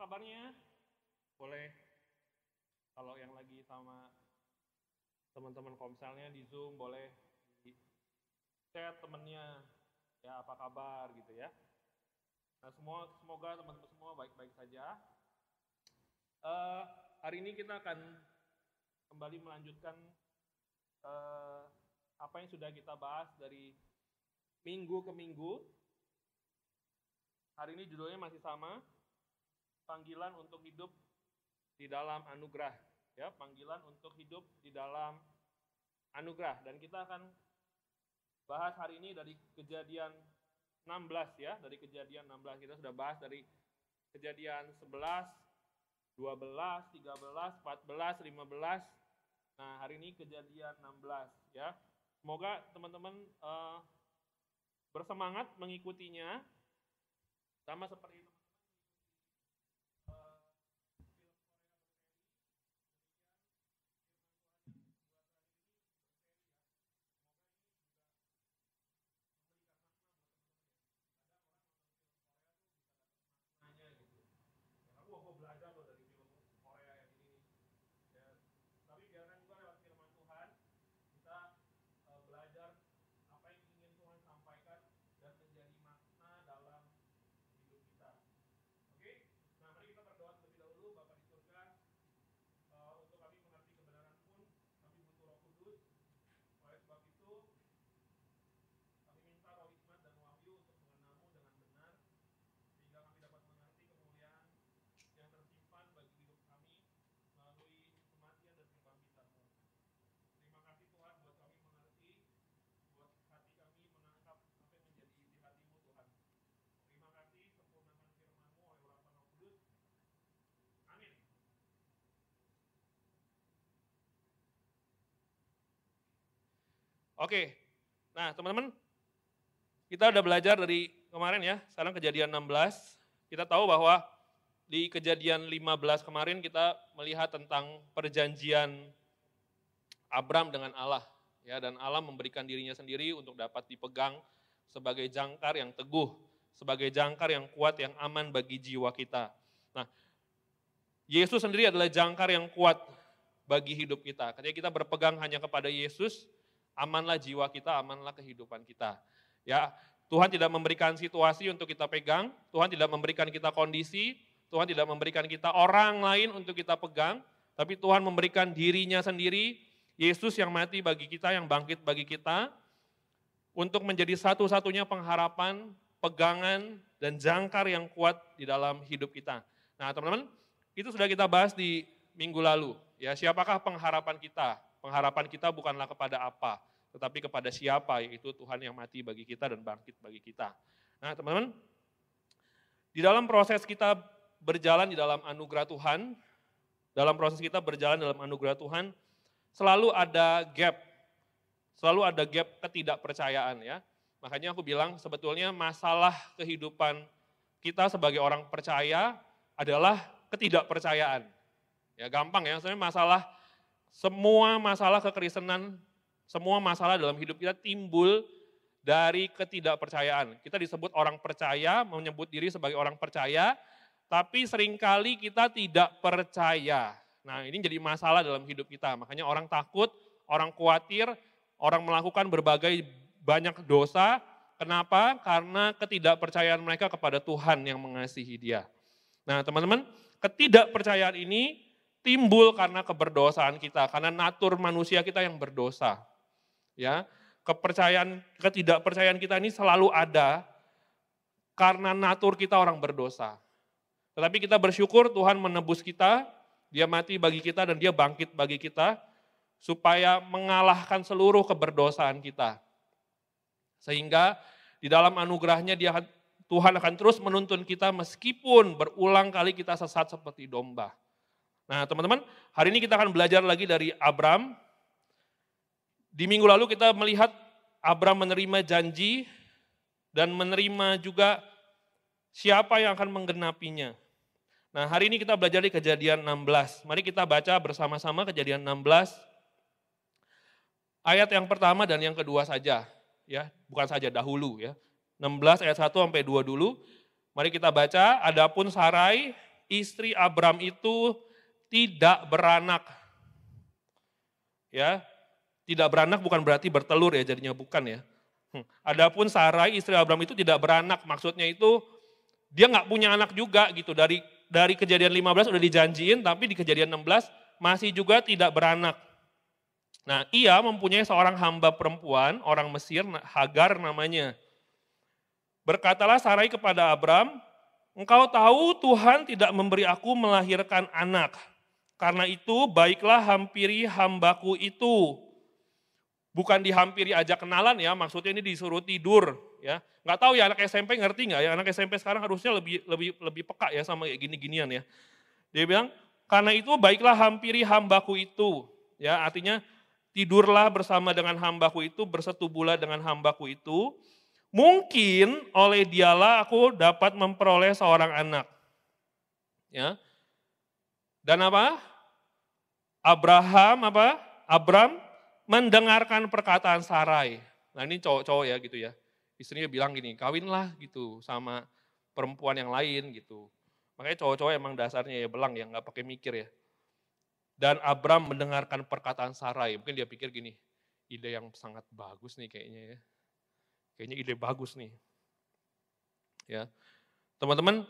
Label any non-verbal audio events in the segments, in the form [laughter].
kabarnya? Boleh kalau yang lagi sama teman-teman komselnya di Zoom boleh di chat temennya ya apa kabar gitu ya. Nah semua semoga teman-teman semua baik-baik saja. Uh, hari ini kita akan kembali melanjutkan uh, apa yang sudah kita bahas dari minggu ke minggu. Hari ini judulnya masih sama, panggilan untuk hidup di dalam anugerah. Ya, panggilan untuk hidup di dalam anugerah. Dan kita akan bahas hari ini dari kejadian 16 ya, dari kejadian 16 kita sudah bahas dari kejadian 11, 12, 13, 14, 15. Nah, hari ini kejadian 16 ya. Semoga teman-teman uh, bersemangat mengikutinya sama seperti itu. belajar loh dari film Korea yang ini ya tapi biarkan juga lewat firman Tuhan kita uh, belajar apa yang ingin Tuhan sampaikan dan menjadi makna dalam hidup kita oke nah mari kita berdoa terlebih dahulu Bapak di surga uh, untuk kami mengerti kebenaran pun kami butuh roh kudus oleh sebab itu kami minta roh hikmat dan wahyu untuk mengenalmu dengan benar sehingga kami dapat mengerti kemuliaan yang tersimpan bagi hidup kami melalui kematian dan kebangkitanmu. Terima kasih Tuhan buat kami mengerti, buat hati kami menangkap apa yang menjadi isi hatimu Tuhan. Terima kasih sempurnakan firmanmu oleh urapan Roh Kudus. Amin. Oke, nah teman-teman, kita udah belajar dari kemarin ya, sekarang kejadian 16. Kita tahu bahwa di kejadian 15 kemarin kita melihat tentang perjanjian Abram dengan Allah. ya Dan Allah memberikan dirinya sendiri untuk dapat dipegang sebagai jangkar yang teguh, sebagai jangkar yang kuat, yang aman bagi jiwa kita. Nah, Yesus sendiri adalah jangkar yang kuat bagi hidup kita. Ketika kita berpegang hanya kepada Yesus, amanlah jiwa kita, amanlah kehidupan kita. Ya, Tuhan tidak memberikan situasi untuk kita pegang, Tuhan tidak memberikan kita kondisi, Tuhan tidak memberikan kita orang lain untuk kita pegang, tapi Tuhan memberikan dirinya sendiri, Yesus yang mati bagi kita, yang bangkit bagi kita, untuk menjadi satu-satunya pengharapan, pegangan, dan jangkar yang kuat di dalam hidup kita. Nah teman-teman, itu sudah kita bahas di minggu lalu. Ya, siapakah pengharapan kita? Pengharapan kita bukanlah kepada apa, tetapi kepada siapa, yaitu Tuhan yang mati bagi kita dan bangkit bagi kita. Nah teman-teman, di dalam proses kita berjalan di dalam anugerah Tuhan, dalam proses kita berjalan dalam anugerah Tuhan, selalu ada gap, selalu ada gap ketidakpercayaan ya. Makanya aku bilang sebetulnya masalah kehidupan kita sebagai orang percaya adalah ketidakpercayaan. Ya gampang ya, sebenarnya masalah semua masalah kekristenan, semua masalah dalam hidup kita timbul dari ketidakpercayaan. Kita disebut orang percaya, menyebut diri sebagai orang percaya, tapi sering kali kita tidak percaya. Nah ini jadi masalah dalam hidup kita, makanya orang takut, orang khawatir, orang melakukan berbagai banyak dosa, kenapa? Karena ketidakpercayaan mereka kepada Tuhan yang mengasihi dia. Nah teman-teman, ketidakpercayaan ini timbul karena keberdosaan kita, karena natur manusia kita yang berdosa. Ya, kepercayaan ketidakpercayaan kita ini selalu ada karena natur kita orang berdosa. Tetapi kita bersyukur Tuhan menebus kita, dia mati bagi kita dan dia bangkit bagi kita supaya mengalahkan seluruh keberdosaan kita. Sehingga di dalam anugerahnya dia Tuhan akan terus menuntun kita meskipun berulang kali kita sesat seperti domba. Nah teman-teman, hari ini kita akan belajar lagi dari Abram. Di minggu lalu kita melihat Abram menerima janji dan menerima juga siapa yang akan menggenapinya. Nah hari ini kita belajar di kejadian 16. Mari kita baca bersama-sama kejadian 16. Ayat yang pertama dan yang kedua saja. ya Bukan saja dahulu ya. 16 ayat 1 sampai 2 dulu. Mari kita baca, adapun Sarai istri Abram itu tidak beranak. Ya, tidak beranak bukan berarti bertelur ya jadinya bukan ya. Hmm. Adapun Sarai istri Abram itu tidak beranak, maksudnya itu dia nggak punya anak juga gitu dari dari kejadian 15 udah dijanjiin tapi di kejadian 16 masih juga tidak beranak. Nah, ia mempunyai seorang hamba perempuan, orang Mesir, Hagar namanya. Berkatalah Sarai kepada Abram, engkau tahu Tuhan tidak memberi aku melahirkan anak. Karena itu baiklah hampiri hambaku itu. Bukan dihampiri ajak kenalan ya, maksudnya ini disuruh tidur. ya. Nggak tahu ya anak SMP ngerti nggak ya, anak SMP sekarang harusnya lebih lebih lebih peka ya sama kayak gini-ginian ya. Dia bilang, karena itu baiklah hampiri hambaku itu. Ya, artinya tidurlah bersama dengan hambaku itu, bersetubuhlah dengan hambaku itu. Mungkin oleh dialah aku dapat memperoleh seorang anak. Ya. Dan apa? Abraham apa? Abram mendengarkan perkataan Sarai. Nah ini cowok-cowok ya gitu ya. Istrinya bilang gini, kawinlah gitu sama perempuan yang lain gitu. Makanya cowok-cowok emang dasarnya ya belang ya, nggak pakai mikir ya. Dan Abram mendengarkan perkataan Sarai. Mungkin dia pikir gini, ide yang sangat bagus nih kayaknya ya. Kayaknya ide bagus nih. Ya, teman-teman,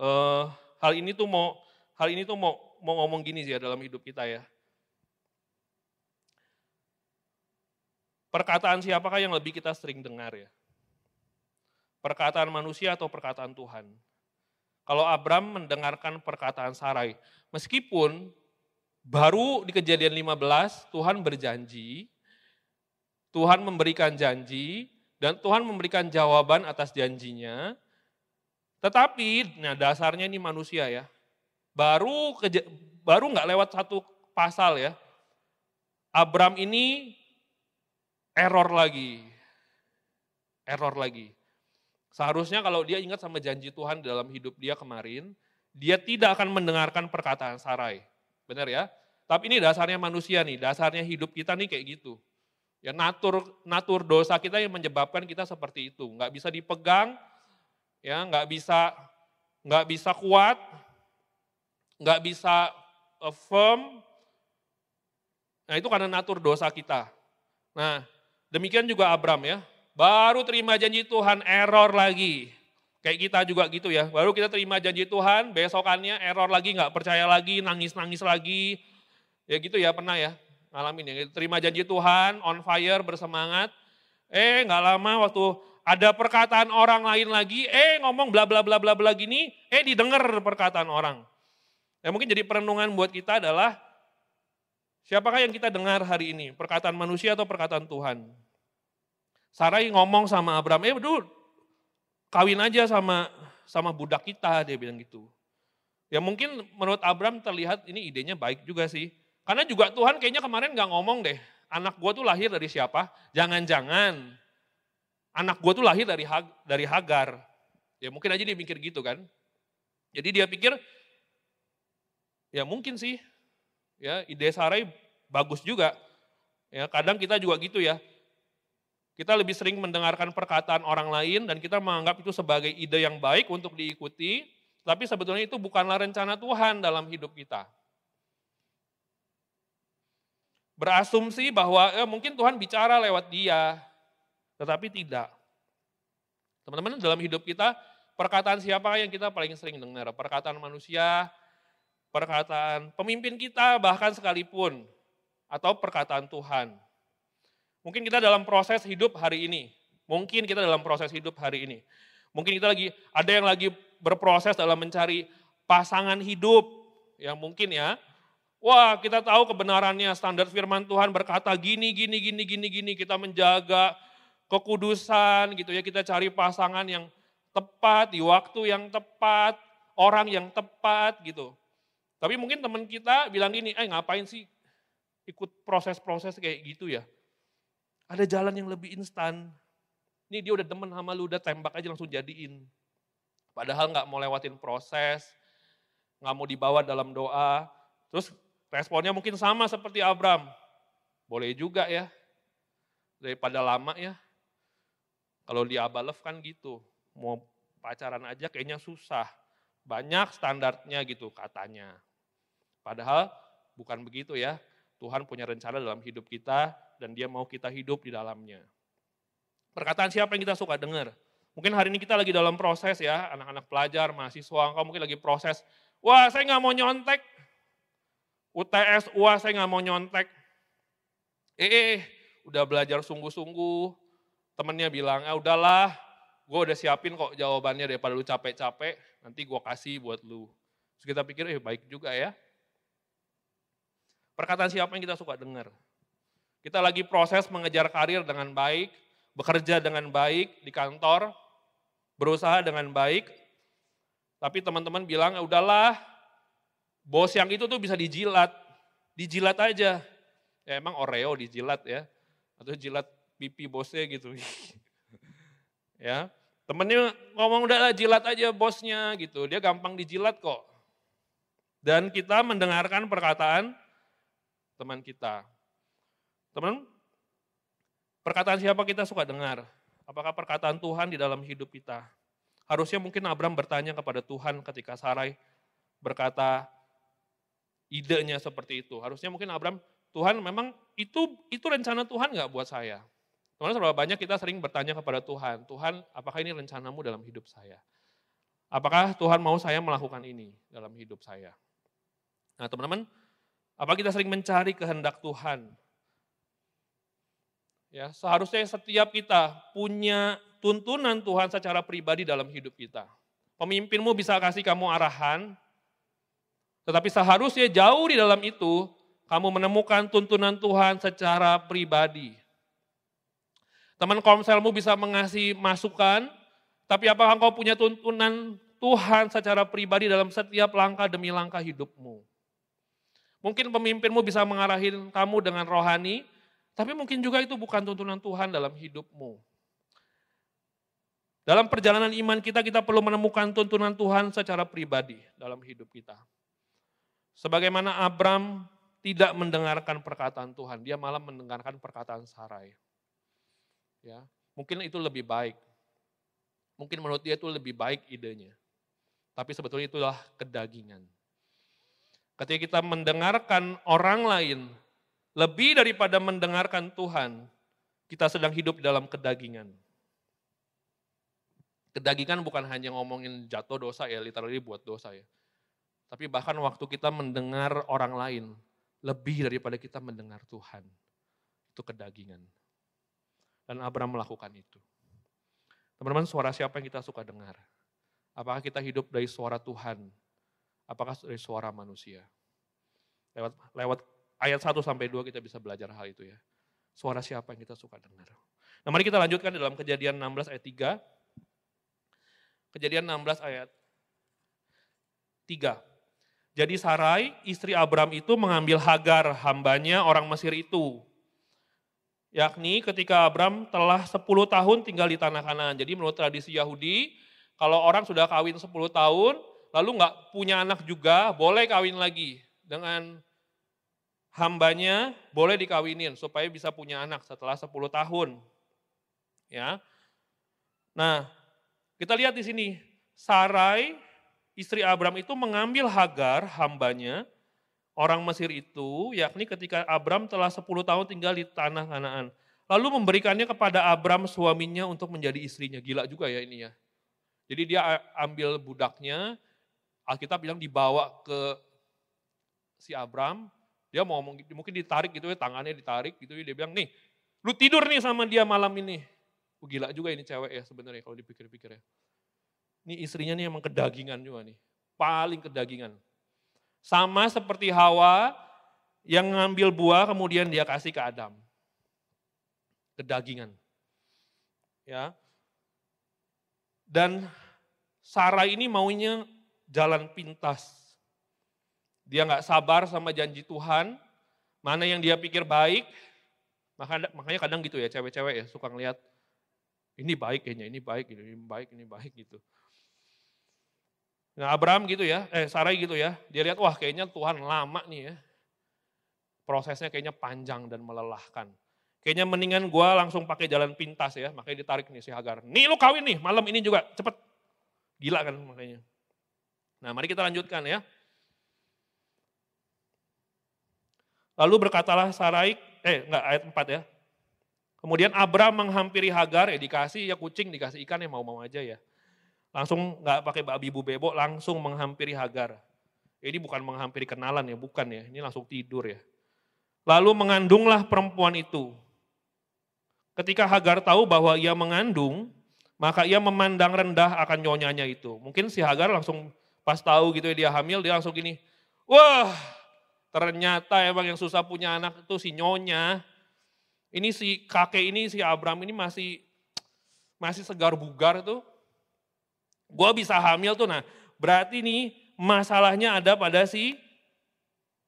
eh, hal ini tuh mau hal ini tuh mau mau ngomong gini sih ya dalam hidup kita ya. Perkataan siapakah yang lebih kita sering dengar ya? Perkataan manusia atau perkataan Tuhan? Kalau Abram mendengarkan perkataan Sarai, meskipun baru di kejadian 15 Tuhan berjanji, Tuhan memberikan janji, dan Tuhan memberikan jawaban atas janjinya, tetapi, nah dasarnya ini manusia ya, Baru baru nggak lewat satu pasal ya. Abram ini error lagi. Error lagi. Seharusnya kalau dia ingat sama janji Tuhan dalam hidup dia kemarin, dia tidak akan mendengarkan perkataan Sarai. Benar ya? Tapi ini dasarnya manusia nih, dasarnya hidup kita nih kayak gitu. Ya natur natur dosa kita yang menyebabkan kita seperti itu. Nggak bisa dipegang, ya nggak bisa nggak bisa kuat, nggak bisa uh, firm, nah itu karena natur dosa kita. Nah demikian juga Abram ya, baru terima janji Tuhan error lagi. Kayak kita juga gitu ya, baru kita terima janji Tuhan, besokannya error lagi, nggak percaya lagi, nangis-nangis lagi. Ya gitu ya, pernah ya, ngalamin ya. Terima janji Tuhan, on fire, bersemangat. Eh nggak lama waktu ada perkataan orang lain lagi, eh ngomong bla bla bla bla bla gini, eh didengar perkataan orang. Yang mungkin jadi perenungan buat kita adalah siapakah yang kita dengar hari ini? Perkataan manusia atau perkataan Tuhan? Sarai ngomong sama Abraham, eh betul, kawin aja sama sama budak kita, dia bilang gitu. Ya mungkin menurut Abraham terlihat ini idenya baik juga sih. Karena juga Tuhan kayaknya kemarin gak ngomong deh, anak gue tuh lahir dari siapa? Jangan-jangan anak gue tuh lahir dari dari Hagar. Ya mungkin aja dia mikir gitu kan. Jadi dia pikir Ya mungkin sih, ya ide Sarai bagus juga. Ya kadang kita juga gitu ya. Kita lebih sering mendengarkan perkataan orang lain dan kita menganggap itu sebagai ide yang baik untuk diikuti, tapi sebetulnya itu bukanlah rencana Tuhan dalam hidup kita. Berasumsi bahwa eh, mungkin Tuhan bicara lewat dia, tetapi tidak. Teman-teman dalam hidup kita, perkataan siapa yang kita paling sering dengar? Perkataan manusia, perkataan pemimpin kita bahkan sekalipun atau perkataan Tuhan. Mungkin kita dalam proses hidup hari ini. Mungkin kita dalam proses hidup hari ini. Mungkin kita lagi ada yang lagi berproses dalam mencari pasangan hidup yang mungkin ya. Wah, kita tahu kebenarannya standar firman Tuhan berkata gini gini gini gini gini kita menjaga kekudusan gitu ya. Kita cari pasangan yang tepat di waktu yang tepat, orang yang tepat gitu. Tapi mungkin teman kita bilang gini, eh ngapain sih ikut proses-proses kayak gitu ya. Ada jalan yang lebih instan. Ini dia udah demen sama lu, udah tembak aja langsung jadiin. Padahal nggak mau lewatin proses, nggak mau dibawa dalam doa. Terus responnya mungkin sama seperti Abram. Boleh juga ya, daripada lama ya. Kalau di Abalev kan gitu, mau pacaran aja kayaknya susah. Banyak standarnya gitu katanya. Padahal bukan begitu ya. Tuhan punya rencana dalam hidup kita dan dia mau kita hidup di dalamnya. Perkataan siapa yang kita suka dengar? Mungkin hari ini kita lagi dalam proses ya, anak-anak pelajar, mahasiswa, engkau mungkin lagi proses. Wah saya nggak mau nyontek. UTS, wah saya nggak mau nyontek. Eh, eh, eh udah belajar sungguh-sungguh. Temennya bilang, ah udahlah, gue udah siapin kok jawabannya daripada lu capek-capek, nanti gue kasih buat lu. Terus kita pikir, eh baik juga ya. Perkataan siapa yang kita suka dengar? Kita lagi proses mengejar karir dengan baik, bekerja dengan baik di kantor, berusaha dengan baik, tapi teman-teman bilang, ya udahlah, bos yang itu tuh bisa dijilat, dijilat aja. Ya emang Oreo dijilat ya, atau jilat pipi bosnya gitu. [laughs] ya, temennya ngomong udahlah jilat aja bosnya gitu, dia gampang dijilat kok. Dan kita mendengarkan perkataan teman kita. Teman, perkataan siapa kita suka dengar? Apakah perkataan Tuhan di dalam hidup kita? Harusnya mungkin Abram bertanya kepada Tuhan ketika Sarai berkata idenya seperti itu. Harusnya mungkin Abram, Tuhan memang itu itu rencana Tuhan nggak buat saya? Teman-teman seberapa banyak kita sering bertanya kepada Tuhan, Tuhan apakah ini rencanamu dalam hidup saya? Apakah Tuhan mau saya melakukan ini dalam hidup saya? Nah teman-teman, apa kita sering mencari kehendak Tuhan Ya, seharusnya setiap kita punya tuntunan Tuhan secara pribadi dalam hidup kita. Pemimpinmu bisa kasih kamu arahan, tetapi seharusnya jauh di dalam itu kamu menemukan tuntunan Tuhan secara pribadi. Teman komselmu bisa mengasih masukan, tapi apakah engkau punya tuntunan Tuhan secara pribadi dalam setiap langkah demi langkah hidupmu? Mungkin pemimpinmu bisa mengarahin kamu dengan rohani, tapi mungkin juga itu bukan tuntunan Tuhan dalam hidupmu. Dalam perjalanan iman kita, kita perlu menemukan tuntunan Tuhan secara pribadi dalam hidup kita. Sebagaimana Abram tidak mendengarkan perkataan Tuhan, dia malah mendengarkan perkataan Sarai. Ya, mungkin itu lebih baik. Mungkin menurut dia itu lebih baik idenya. Tapi sebetulnya itulah kedagingan. Ketika kita mendengarkan orang lain lebih daripada mendengarkan Tuhan, kita sedang hidup dalam kedagingan. Kedagingan bukan hanya ngomongin jatuh dosa ya, literally buat dosa ya. Tapi bahkan waktu kita mendengar orang lain, lebih daripada kita mendengar Tuhan. Itu kedagingan. Dan Abraham melakukan itu. Teman-teman, suara siapa yang kita suka dengar? Apakah kita hidup dari suara Tuhan? Apakah dari suara manusia? Lewat lewat ayat 1 sampai 2 kita bisa belajar hal itu ya. Suara siapa yang kita suka dengar. Nah mari kita lanjutkan dalam kejadian 16 ayat 3. Kejadian 16 ayat 3. Jadi Sarai, istri Abram itu mengambil Hagar, hambanya orang Mesir itu. Yakni ketika Abram telah 10 tahun tinggal di tanah kanan. Jadi menurut tradisi Yahudi, kalau orang sudah kawin 10 tahun, lalu nggak punya anak juga, boleh kawin lagi dengan hambanya boleh dikawinin supaya bisa punya anak setelah 10 tahun. Ya. Nah, kita lihat di sini, Sarai istri Abram itu mengambil Hagar hambanya orang Mesir itu, yakni ketika Abram telah 10 tahun tinggal di tanah Kanaan. Lalu memberikannya kepada Abram suaminya untuk menjadi istrinya. Gila juga ya ini ya. Jadi dia ambil budaknya, Alkitab bilang dibawa ke si Abram, dia mau mungkin ditarik gitu ya, tangannya ditarik gitu ya, dia bilang, nih, lu tidur nih sama dia malam ini. Oh, gila juga ini cewek ya sebenarnya kalau dipikir-pikir ya. Ini istrinya nih emang kedagingan juga nih, paling kedagingan. Sama seperti Hawa yang ngambil buah kemudian dia kasih ke Adam. Kedagingan. Ya. Dan Sarah ini maunya jalan pintas dia nggak sabar sama janji Tuhan, mana yang dia pikir baik, makanya kadang gitu ya cewek-cewek ya suka ngeliat, ini baik kayaknya, ini baik, ini baik, ini baik gitu. Nah Abraham gitu ya, eh Sarai gitu ya, dia lihat wah kayaknya Tuhan lama nih ya. Prosesnya kayaknya panjang dan melelahkan. Kayaknya mendingan gue langsung pakai jalan pintas ya, makanya ditarik nih si Hagar. Nih lu kawin nih, malam ini juga, cepet. Gila kan makanya. Nah mari kita lanjutkan ya. Lalu berkatalah Sarai, eh enggak ayat 4 ya. Kemudian Abram menghampiri Hagar, ya dikasih ya kucing, dikasih ikan ya mau-mau aja ya. Langsung nggak pakai babi bu bebo, langsung menghampiri Hagar. Ini bukan menghampiri kenalan ya, bukan ya. Ini langsung tidur ya. Lalu mengandunglah perempuan itu. Ketika Hagar tahu bahwa ia mengandung, maka ia memandang rendah akan nyonyanya itu. Mungkin si Hagar langsung pas tahu gitu ya dia hamil, dia langsung gini, wah ternyata emang yang susah punya anak itu si nyonya. Ini si kakek ini, si Abraham ini masih masih segar bugar tuh. Gua bisa hamil tuh, nah berarti nih masalahnya ada pada si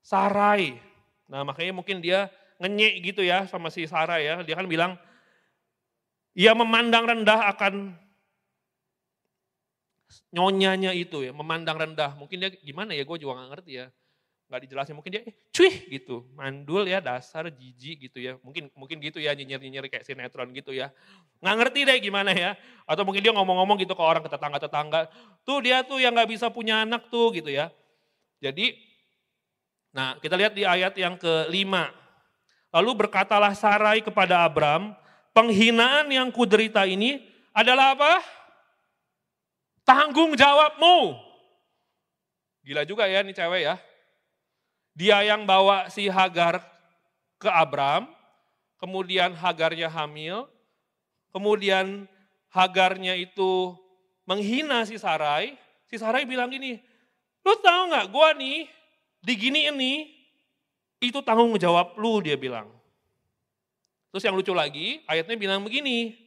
Sarai. Nah makanya mungkin dia ngenyek gitu ya sama si Sarai ya. Dia kan bilang, ia memandang rendah akan nyonyanya itu ya, memandang rendah. Mungkin dia gimana ya, gue juga gak ngerti ya. Gak dijelasin, mungkin dia eh, cuih gitu, mandul ya dasar jijik gitu ya. Mungkin mungkin gitu ya, nyinyir-nyinyir kayak sinetron gitu ya. Gak ngerti deh gimana ya. Atau mungkin dia ngomong-ngomong gitu ke orang, ke tetangga-tetangga. Tuh dia tuh yang gak bisa punya anak tuh gitu ya. Jadi, nah kita lihat di ayat yang kelima. Lalu berkatalah Sarai kepada Abram, penghinaan yang kuderita ini adalah apa? Tanggung jawabmu. Gila juga ya ini cewek ya. Dia yang bawa si Hagar ke Abram, kemudian Hagarnya hamil, kemudian Hagarnya itu menghina si Sarai, si Sarai bilang gini, lu tahu nggak gua nih digini ini itu tanggung jawab lu dia bilang. Terus yang lucu lagi, ayatnya bilang begini,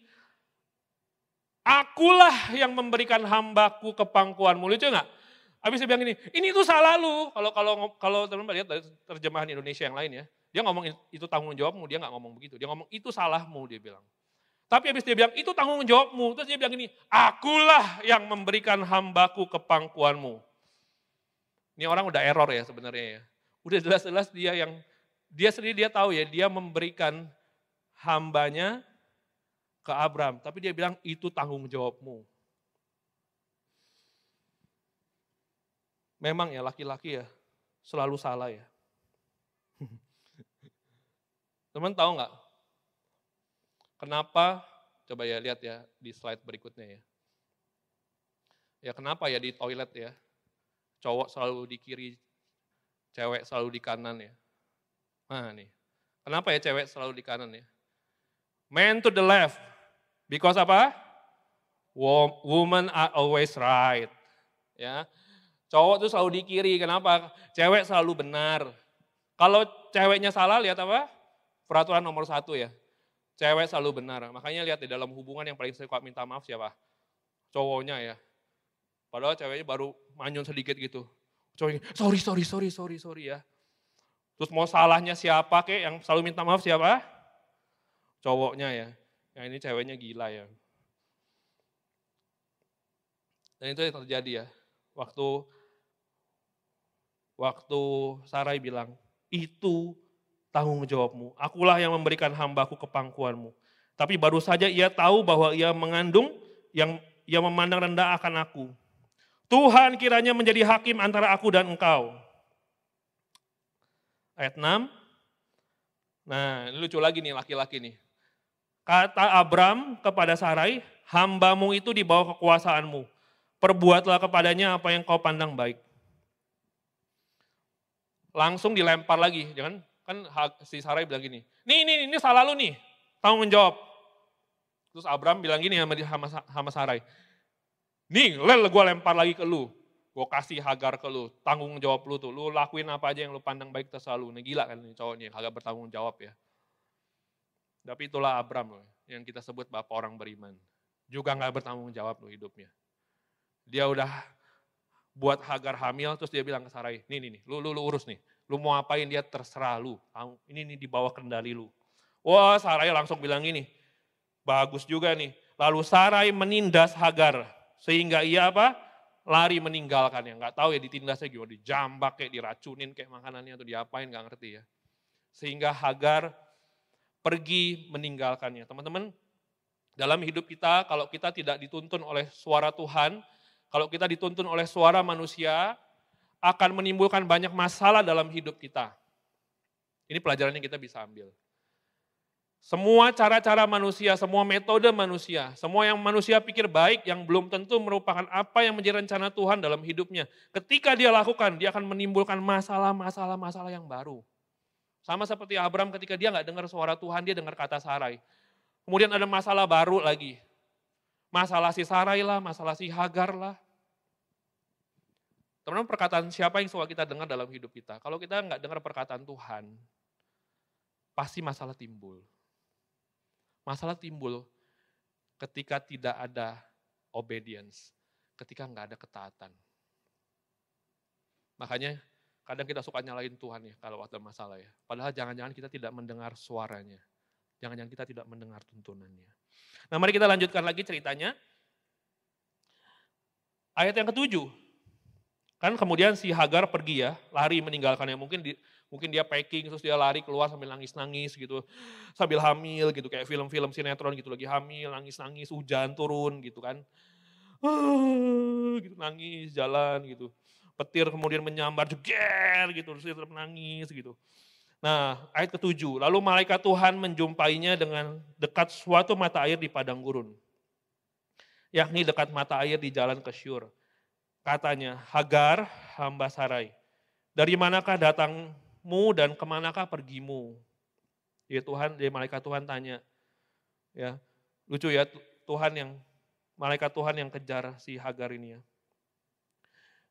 Akulah yang memberikan hambaku ke pangkuanmu. Lucu nggak? Habis dia bilang ini, ini itu salah lu. Kalau kalau kalau teman-teman lihat dari terjemahan Indonesia yang lain ya, dia ngomong itu tanggung jawabmu, dia nggak ngomong begitu. Dia ngomong itu salahmu, dia bilang. Tapi habis dia bilang itu tanggung jawabmu, terus dia bilang ini, akulah yang memberikan hambaku ke pangkuanmu. Ini orang udah error ya sebenarnya ya. Udah jelas-jelas dia yang dia sendiri dia tahu ya, dia memberikan hambanya ke Abram. Tapi dia bilang itu tanggung jawabmu. Memang ya laki-laki ya selalu salah ya. [laughs] Teman tahu nggak? Kenapa? Coba ya lihat ya di slide berikutnya ya. Ya kenapa ya di toilet ya? Cowok selalu di kiri, cewek selalu di kanan ya. Nah nih, kenapa ya cewek selalu di kanan ya? Man to the left. Because apa? Woman are always right. Ya. Cowok tuh selalu di kiri. Kenapa? Cewek selalu benar. Kalau ceweknya salah, lihat apa? Peraturan nomor satu ya. Cewek selalu benar. Makanya lihat di dalam hubungan yang paling suka minta maaf siapa? Cowoknya ya. Padahal ceweknya baru manyun sedikit gitu. Cowoknya, sorry, sorry, sorry, sorry, sorry ya. Terus mau salahnya siapa kek yang selalu minta maaf siapa? cowoknya ya. Yang ini ceweknya gila ya. Dan itu yang terjadi ya. Waktu waktu Sarai bilang, itu tanggung jawabmu. Akulah yang memberikan hambaku ke pangkuanmu. Tapi baru saja ia tahu bahwa ia mengandung yang ia memandang rendah akan aku. Tuhan kiranya menjadi hakim antara aku dan engkau. Ayat 6. Nah, ini lucu lagi nih laki-laki nih. Kata Abram kepada Sarai, hambamu itu di bawah kekuasaanmu. Perbuatlah kepadanya apa yang kau pandang baik. Langsung dilempar lagi, jangan kan si Sarai bilang gini, nih ini ini salah lu nih, tanggung menjawab. Terus Abram bilang gini sama, sama Sarai, nih lel gue lempar lagi ke lu, gue kasih Hagar ke lu, tanggung jawab lu tuh, lu lakuin apa aja yang lu pandang baik terserah lu. Ini gila kan nih cowoknya, agak bertanggung jawab ya. Tapi itulah Abram loh, yang kita sebut bapak orang beriman. Juga nggak bertanggung jawab loh hidupnya. Dia udah buat Hagar hamil, terus dia bilang ke Sarai, nih nih nih, lu, lu, lu urus nih. Lu mau apain dia terserah lu. Ini nih di bawah kendali lu. Wah Sarai langsung bilang gini, bagus juga nih. Lalu Sarai menindas Hagar, sehingga ia apa? Lari meninggalkan ya. Nggak tahu ya ditindasnya gimana, dijambak kayak diracunin kayak makanannya atau diapain, nggak ngerti ya. Sehingga Hagar pergi meninggalkannya. Teman-teman, dalam hidup kita kalau kita tidak dituntun oleh suara Tuhan, kalau kita dituntun oleh suara manusia, akan menimbulkan banyak masalah dalam hidup kita. Ini pelajaran yang kita bisa ambil. Semua cara-cara manusia, semua metode manusia, semua yang manusia pikir baik yang belum tentu merupakan apa yang menjadi rencana Tuhan dalam hidupnya. Ketika dia lakukan, dia akan menimbulkan masalah-masalah-masalah yang baru. Sama seperti Abraham ketika dia nggak dengar suara Tuhan, dia dengar kata Sarai. Kemudian ada masalah baru lagi. Masalah si Sarai lah, masalah si Hagar lah. Teman-teman perkataan siapa yang suka kita dengar dalam hidup kita? Kalau kita nggak dengar perkataan Tuhan, pasti masalah timbul. Masalah timbul ketika tidak ada obedience, ketika nggak ada ketaatan. Makanya kadang kita suka nyalain Tuhan ya kalau ada masalah ya. Padahal jangan-jangan kita tidak mendengar suaranya. Jangan-jangan kita tidak mendengar tuntunannya. Nah mari kita lanjutkan lagi ceritanya. Ayat yang ketujuh. Kan kemudian si Hagar pergi ya, lari meninggalkannya. Mungkin di, Mungkin dia packing terus dia lari keluar sambil nangis-nangis gitu. Sambil hamil gitu kayak film-film sinetron gitu lagi hamil, nangis-nangis, hujan turun gitu kan. gitu nangis jalan gitu. Petir kemudian menyambar jeger gitu terus dia tetap nangis gitu. Nah, ayat ketujuh. Lalu malaikat Tuhan menjumpainya dengan dekat suatu mata air di padang gurun. Yakni dekat mata air di jalan ke Syur. Katanya, Hagar, hamba Sarai. Dari manakah datang mu dan ke manakah pergimu? Ya Tuhan, dari malaikat Tuhan tanya. Ya, lucu ya Tuhan yang malaikat Tuhan yang kejar si Hagar ini ya.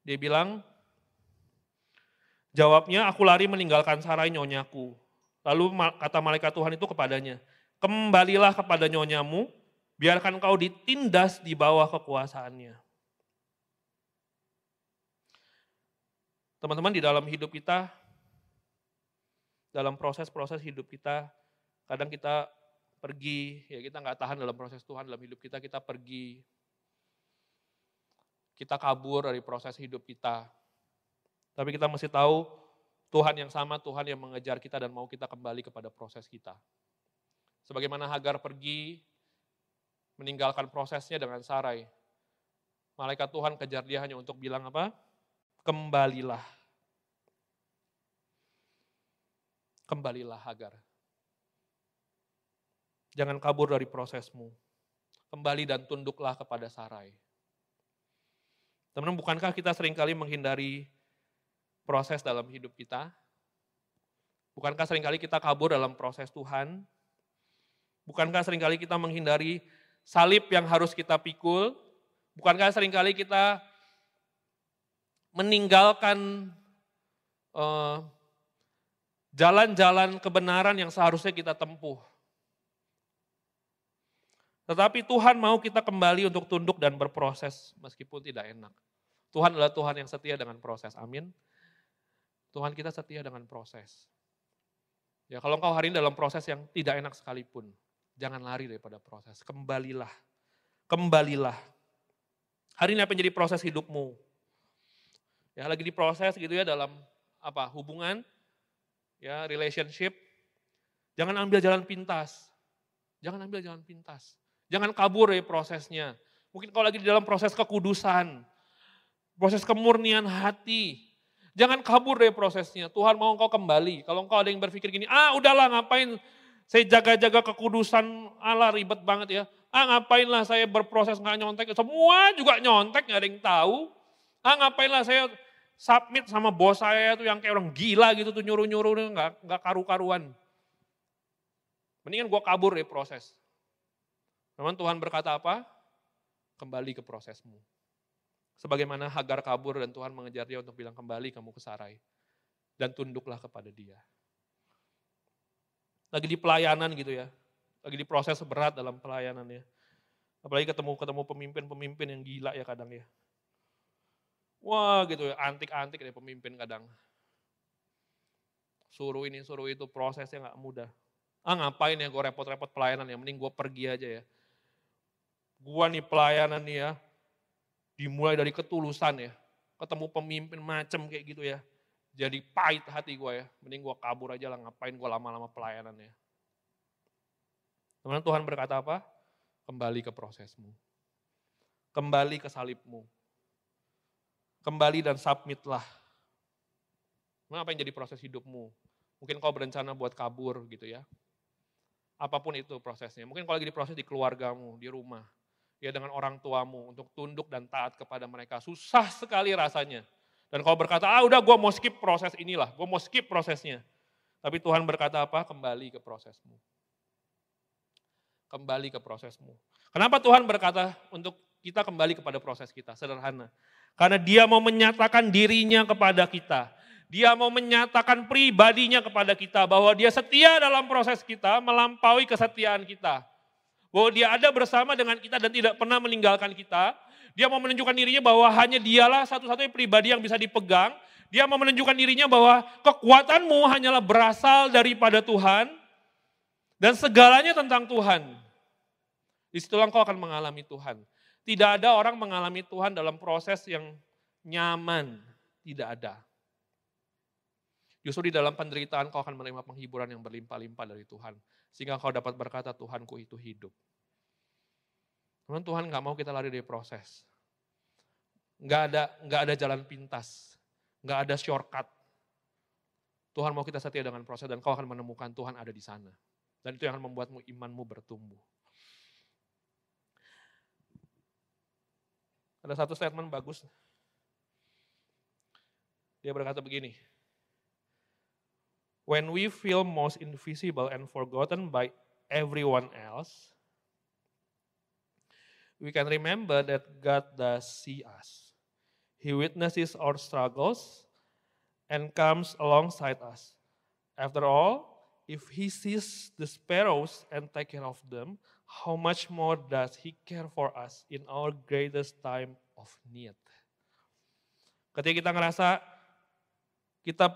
Dia bilang, jawabnya aku lari meninggalkan sarai nyonyaku. Lalu kata malaikat Tuhan itu kepadanya, kembalilah kepada nyonyamu, biarkan kau ditindas di bawah kekuasaannya. Teman-teman di dalam hidup kita dalam proses-proses hidup kita, kadang kita pergi, ya kita nggak tahan dalam proses Tuhan dalam hidup kita, kita pergi, kita kabur dari proses hidup kita. Tapi kita mesti tahu Tuhan yang sama, Tuhan yang mengejar kita dan mau kita kembali kepada proses kita. Sebagaimana Hagar pergi, meninggalkan prosesnya dengan Sarai. Malaikat Tuhan kejar dia hanya untuk bilang apa? Kembalilah kembalilah Hagar. Jangan kabur dari prosesmu. Kembali dan tunduklah kepada Sarai. Teman-teman, bukankah kita sering kali menghindari proses dalam hidup kita? Bukankah sering kali kita kabur dalam proses Tuhan? Bukankah sering kali kita menghindari salib yang harus kita pikul? Bukankah sering kali kita meninggalkan uh, jalan-jalan kebenaran yang seharusnya kita tempuh. Tetapi Tuhan mau kita kembali untuk tunduk dan berproses meskipun tidak enak. Tuhan adalah Tuhan yang setia dengan proses. Amin. Tuhan kita setia dengan proses. Ya kalau engkau hari ini dalam proses yang tidak enak sekalipun, jangan lari daripada proses. Kembalilah. Kembalilah. Hari ini apa yang jadi proses hidupmu? Ya lagi diproses gitu ya dalam apa hubungan, ya relationship, jangan ambil jalan pintas. Jangan ambil jalan pintas. Jangan kabur ya prosesnya. Mungkin kalau lagi di dalam proses kekudusan, proses kemurnian hati, jangan kabur dari prosesnya. Tuhan mau engkau kembali. Kalau engkau ada yang berpikir gini, ah udahlah ngapain saya jaga-jaga kekudusan Allah ribet banget ya. Ah ngapain lah saya berproses nggak nyontek, semua juga nyontek nggak ada yang tahu. Ah ngapain lah saya submit sama bos saya tuh yang kayak orang gila gitu tuh nyuruh-nyuruh nggak nggak karu-karuan. Mendingan gue kabur ya proses. Memang Tuhan berkata apa? Kembali ke prosesmu. Sebagaimana Hagar kabur dan Tuhan mengejar dia untuk bilang kembali kamu ke Sarai. Dan tunduklah kepada dia. Lagi di pelayanan gitu ya. Lagi di proses berat dalam pelayanan ya. Apalagi ketemu ketemu pemimpin-pemimpin yang gila ya kadang ya. Wah gitu ya, antik-antik deh pemimpin kadang. Suruh ini, suruh itu, prosesnya nggak mudah. Ah ngapain ya gue repot-repot pelayanan ya, mending gue pergi aja ya. Gue nih pelayanan nih ya, dimulai dari ketulusan ya. Ketemu pemimpin macem kayak gitu ya. Jadi pahit hati gue ya, mending gue kabur aja lah ngapain gue lama-lama pelayanan ya. Teman Tuhan berkata apa? Kembali ke prosesmu. Kembali ke salibmu kembali dan submitlah. Nah, apa yang jadi proses hidupmu? Mungkin kau berencana buat kabur gitu ya. Apa pun itu prosesnya. Mungkin kau lagi diproses di keluargamu, di rumah. Ya dengan orang tuamu untuk tunduk dan taat kepada mereka. Susah sekali rasanya. Dan kau berkata, ah udah gue mau skip proses inilah, gue mau skip prosesnya. Tapi Tuhan berkata apa? Kembali ke prosesmu. Kembali ke prosesmu. Kenapa Tuhan berkata untuk kita kembali kepada proses kita? Sederhana. Karena dia mau menyatakan dirinya kepada kita. Dia mau menyatakan pribadinya kepada kita bahwa dia setia dalam proses kita, melampaui kesetiaan kita. Bahwa dia ada bersama dengan kita dan tidak pernah meninggalkan kita. Dia mau menunjukkan dirinya bahwa hanya dialah satu-satunya pribadi yang bisa dipegang. Dia mau menunjukkan dirinya bahwa kekuatanmu hanyalah berasal daripada Tuhan. Dan segalanya tentang Tuhan. Di situlah engkau akan mengalami Tuhan. Tidak ada orang mengalami Tuhan dalam proses yang nyaman. Tidak ada. Justru di dalam penderitaan kau akan menerima penghiburan yang berlimpah-limpah dari Tuhan. Sehingga kau dapat berkata, Tuhanku itu hidup. Teman Tuhan nggak mau kita lari dari proses. Nggak ada, nggak ada jalan pintas. Nggak ada shortcut. Tuhan mau kita setia dengan proses dan kau akan menemukan Tuhan ada di sana. Dan itu yang akan membuatmu imanmu bertumbuh. Ada satu statement bagus. Dia berkata begini, when we feel most invisible and forgotten by everyone else, we can remember that God does see us. He witnesses our struggles and comes alongside us. After all, if He sees the sparrows and take care of them, how much more does He care for us in our greatest time of need? Ketika kita ngerasa kita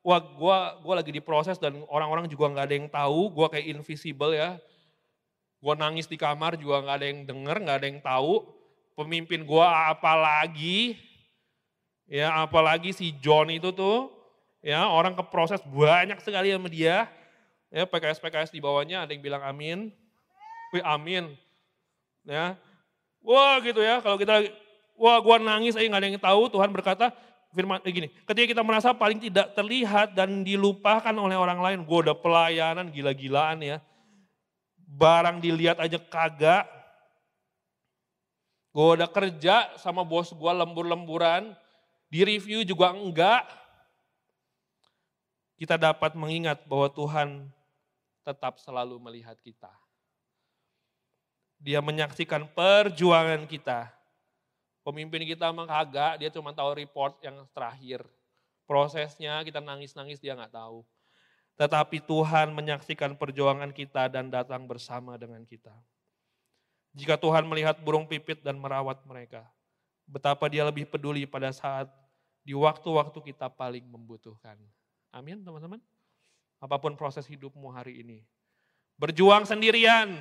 wah gue gua lagi diproses dan orang-orang juga nggak ada yang tahu, gue kayak invisible ya. Gue nangis di kamar juga nggak ada yang denger, nggak ada yang tahu. Pemimpin gue apalagi, ya apalagi si John itu tuh, ya orang keproses banyak sekali sama dia. Ya PKS-PKS di bawahnya ada yang bilang amin. Wih amin. Ya, wah gitu ya kalau kita, wah gue nangis aja nggak ada yang tahu. Tuhan berkata, firman eh, gini, ketika kita merasa paling tidak terlihat dan dilupakan oleh orang lain, gue udah pelayanan gila-gilaan ya, barang dilihat aja kagak, gue udah kerja sama bos gue lembur-lemburan, di review juga enggak, kita dapat mengingat bahwa Tuhan tetap selalu melihat kita. Dia menyaksikan perjuangan kita Pemimpin kita emang kagak, dia cuma tahu report yang terakhir. Prosesnya kita nangis-nangis dia nggak tahu. Tetapi Tuhan menyaksikan perjuangan kita dan datang bersama dengan kita. Jika Tuhan melihat burung pipit dan merawat mereka, betapa dia lebih peduli pada saat di waktu-waktu kita paling membutuhkan. Amin teman-teman. Apa pun proses hidupmu hari ini. Berjuang sendirian,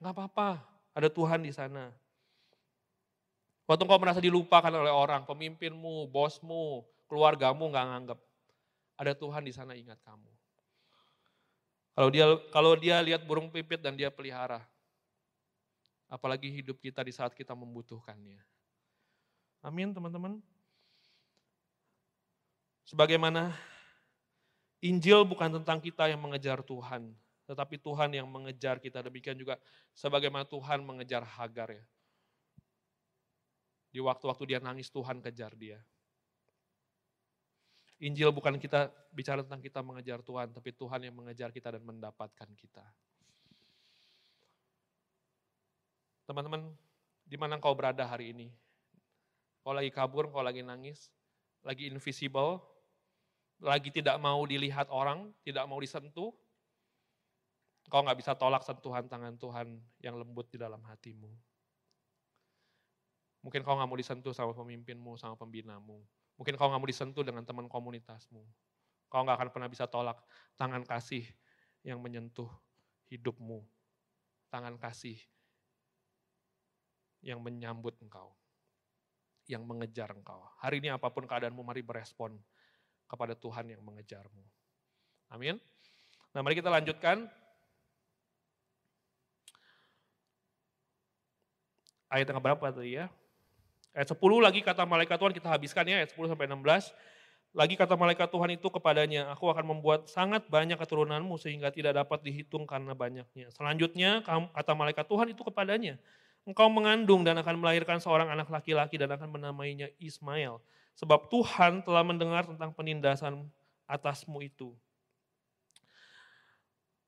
nggak apa-apa. Ada Tuhan di sana. Waktu kau merasa dilupakan oleh orang, pemimpinmu, bosmu, keluargamu nggak nganggap. Ada Tuhan di sana ingat kamu. Kalau dia kalau dia lihat burung pipit dan dia pelihara, apalagi hidup kita di saat kita membutuhkannya. Amin teman-teman. Sebagaimana Injil bukan tentang kita yang mengejar Tuhan, tetapi Tuhan yang mengejar kita. Demikian juga sebagaimana Tuhan mengejar Hagar ya. Di waktu-waktu dia nangis Tuhan kejar dia. Injil bukan kita bicara tentang kita mengejar Tuhan, tapi Tuhan yang mengejar kita dan mendapatkan kita. Teman-teman, di mana kau berada hari ini? Kau lagi kabur, kau lagi nangis, lagi invisible, lagi tidak mau dilihat orang, tidak mau disentuh, kau nggak bisa tolak sentuhan tangan Tuhan yang lembut di dalam hatimu. Mungkin kau nggak mau disentuh sama pemimpinmu, sama pembinamu. Mungkin kau nggak mau disentuh dengan teman komunitasmu. Kau nggak akan pernah bisa tolak tangan kasih yang menyentuh hidupmu. Tangan kasih yang menyambut engkau. Yang mengejar engkau. Hari ini apa pun keadaanmu, mari berespon kepada Tuhan yang mengejarmu. Amin. Nah mari kita lanjutkan. Ayat yang berapa tadi ya? Ayat 10 lagi kata malaikat Tuhan kita habiskan ya ayat 10 sampai 16. Lagi kata malaikat Tuhan itu kepadanya, aku akan membuat sangat banyak keturunanmu sehingga tidak dapat dihitung karena banyaknya. Selanjutnya kata malaikat Tuhan itu kepadanya, engkau mengandung dan akan melahirkan seorang anak laki-laki dan akan menamainya Ismail. Sebab Tuhan telah mendengar tentang penindasan atasmu itu.